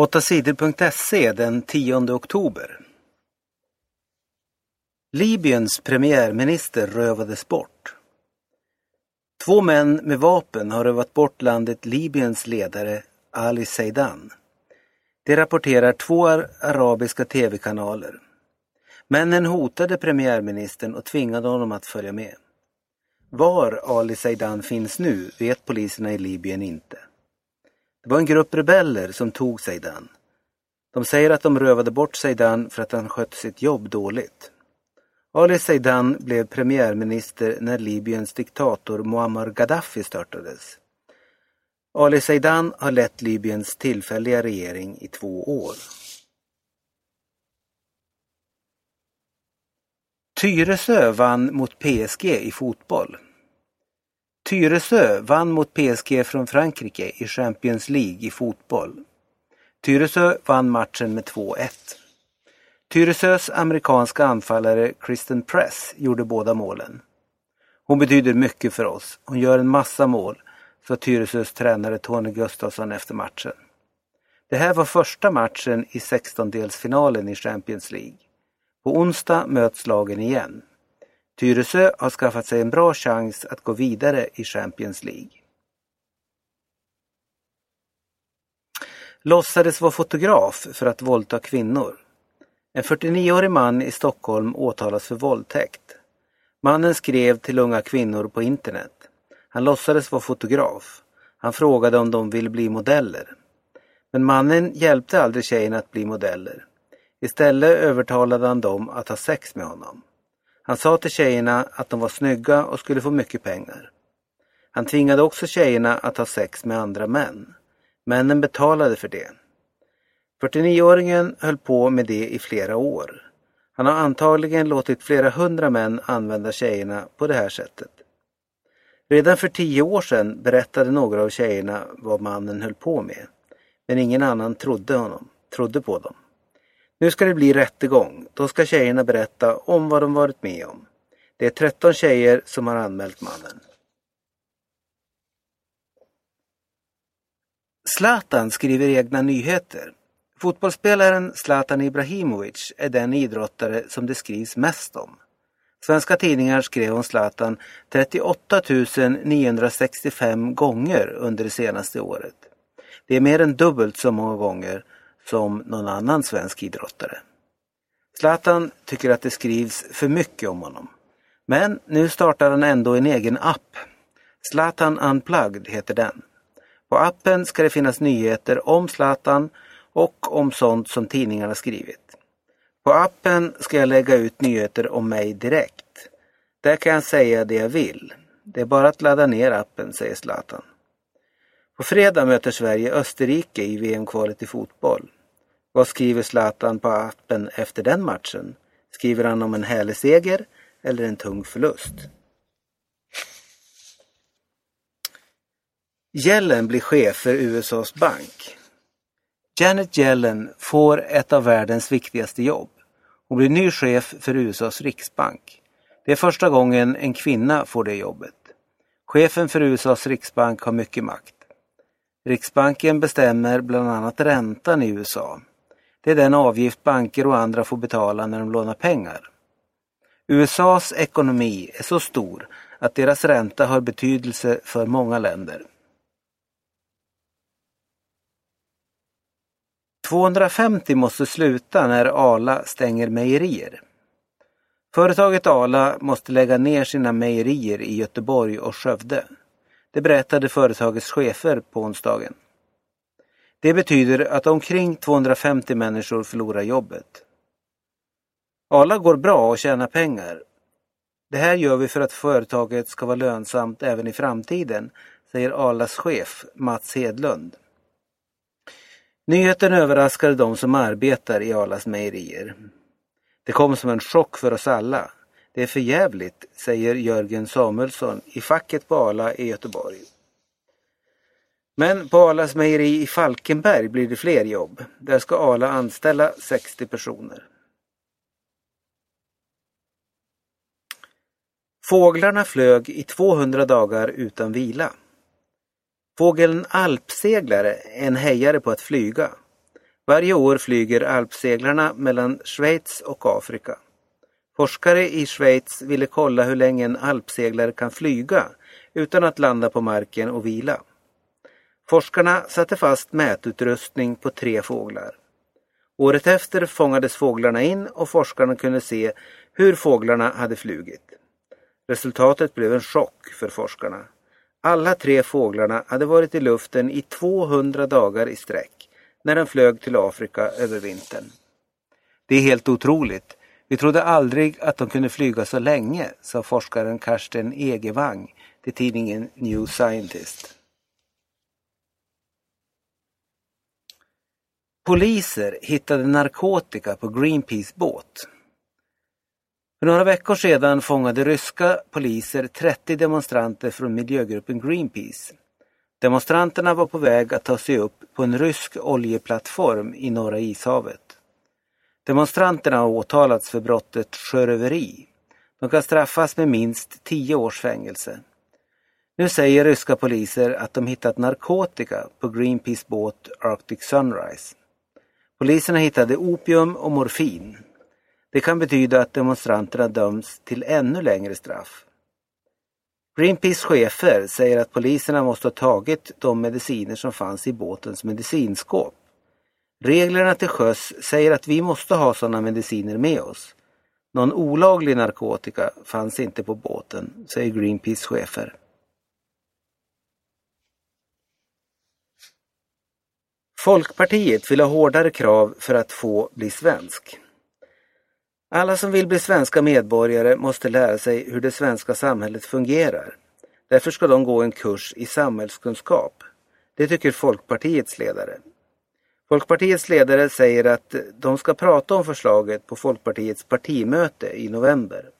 8sidor.se den 10 oktober. Libyens premiärminister rövades bort. Två män med vapen har rövat bort landet Libyens ledare Ali Zeidan. Det rapporterar två arabiska tv-kanaler. Männen hotade premiärministern och tvingade honom att följa med. Var Ali Zeidan finns nu vet poliserna i Libyen inte. Det var en grupp rebeller som tog Seidan. De säger att de rövade bort Seidan för att han skötte sitt jobb dåligt. Ali Seidan blev premiärminister när Libyens diktator Muammar Gaddafi störtades. Ali Seidan har lett Libyens tillfälliga regering i två år. Tyresö vann mot PSG i fotboll. Tyresö vann mot PSG från Frankrike i Champions League i fotboll. Tyresö vann matchen med 2-1. Tyresös amerikanska anfallare Kristen Press gjorde båda målen. Hon betyder mycket för oss. Hon gör en massa mål, sa Tyresös tränare Tony Gustafsson efter matchen. Det här var första matchen i 16-delsfinalen i Champions League. På onsdag möts lagen igen. Tyresö har skaffat sig en bra chans att gå vidare i Champions League. Låtsades vara fotograf för att våldta kvinnor. En 49-årig man i Stockholm åtalas för våldtäkt. Mannen skrev till unga kvinnor på internet. Han låtsades vara fotograf. Han frågade om de ville bli modeller. Men mannen hjälpte aldrig tjejerna att bli modeller. Istället övertalade han dem att ha sex med honom. Han sa till tjejerna att de var snygga och skulle få mycket pengar. Han tvingade också tjejerna att ha sex med andra män. Männen betalade för det. 49-åringen höll på med det i flera år. Han har antagligen låtit flera hundra män använda tjejerna på det här sättet. Redan för tio år sedan berättade några av tjejerna vad mannen höll på med. Men ingen annan trodde honom, trodde på dem. Nu ska det bli rättegång. Då ska tjejerna berätta om vad de varit med om. Det är 13 tjejer som har anmält mannen. Zlatan skriver egna nyheter. Fotbollsspelaren Zlatan Ibrahimovic är den idrottare som det skrivs mest om. Svenska tidningar skrev om Zlatan 38 965 gånger under det senaste året. Det är mer än dubbelt så många gånger som någon annan svensk idrottare. Zlatan tycker att det skrivs för mycket om honom. Men nu startar han ändå en egen app. Zlatan Unplugged heter den. På appen ska det finnas nyheter om Zlatan och om sånt som tidningarna skrivit. På appen ska jag lägga ut nyheter om mig direkt. Där kan jag säga det jag vill. Det är bara att ladda ner appen, säger Zlatan. På fredag möter Sverige Österrike i VM-kvalet i fotboll. Vad skriver Zlatan på appen efter den matchen? Skriver han om en härlig seger eller en tung förlust? Yellen blir chef för USAs bank. Janet Yellen får ett av världens viktigaste jobb. Hon blir ny chef för USAs riksbank. Det är första gången en kvinna får det jobbet. Chefen för USAs riksbank har mycket makt. Riksbanken bestämmer bland annat räntan i USA. Det är den avgift banker och andra får betala när de lånar pengar. USAs ekonomi är så stor att deras ränta har betydelse för många länder. 250 måste sluta när Arla stänger mejerier. Företaget Arla måste lägga ner sina mejerier i Göteborg och Skövde. Det berättade företagets chefer på onsdagen. Det betyder att omkring 250 människor förlorar jobbet. Arla går bra och tjänar pengar. Det här gör vi för att företaget ska vara lönsamt även i framtiden, säger Arlas chef Mats Hedlund. Nyheten överraskade de som arbetar i Arlas mejerier. Det kom som en chock för oss alla. Det är för jävligt, säger Jörgen Samuelsson i facket på Arla i Göteborg. Men på Arlas mejeri i Falkenberg blir det fler jobb. Där ska Arla anställa 60 personer. Fåglarna flög i 200 dagar utan vila. Fågeln alpseglare är en hejare på att flyga. Varje år flyger alpseglarna mellan Schweiz och Afrika. Forskare i Schweiz ville kolla hur länge en alpseglare kan flyga utan att landa på marken och vila. Forskarna satte fast mätutrustning på tre fåglar. Året efter fångades fåglarna in och forskarna kunde se hur fåglarna hade flugit. Resultatet blev en chock för forskarna. Alla tre fåglarna hade varit i luften i 200 dagar i sträck när de flög till Afrika över vintern. Det är helt otroligt. Vi trodde aldrig att de kunde flyga så länge, sa forskaren Karsten Egevang till tidningen New Scientist. Poliser hittade narkotika på Greenpeace båt. För några veckor sedan fångade ryska poliser 30 demonstranter från miljögruppen Greenpeace. Demonstranterna var på väg att ta sig upp på en rysk oljeplattform i Norra ishavet. Demonstranterna har åtalats för brottet sjöröveri. De kan straffas med minst tio års fängelse. Nu säger ryska poliser att de hittat narkotika på Greenpeace båt Arctic Sunrise. Poliserna hittade opium och morfin. Det kan betyda att demonstranterna döms till ännu längre straff. Greenpeace chefer säger att poliserna måste ha tagit de mediciner som fanns i båtens medicinskåp. Reglerna till sjöss säger att vi måste ha sådana mediciner med oss. Någon olaglig narkotika fanns inte på båten, säger Greenpeace chefer. Folkpartiet vill ha hårdare krav för att få bli svensk. Alla som vill bli svenska medborgare måste lära sig hur det svenska samhället fungerar. Därför ska de gå en kurs i samhällskunskap. Det tycker Folkpartiets ledare. Folkpartiets ledare säger att de ska prata om förslaget på Folkpartiets partimöte i november.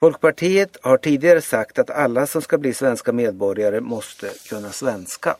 Folkpartiet har tidigare sagt att alla som ska bli svenska medborgare måste kunna svenska.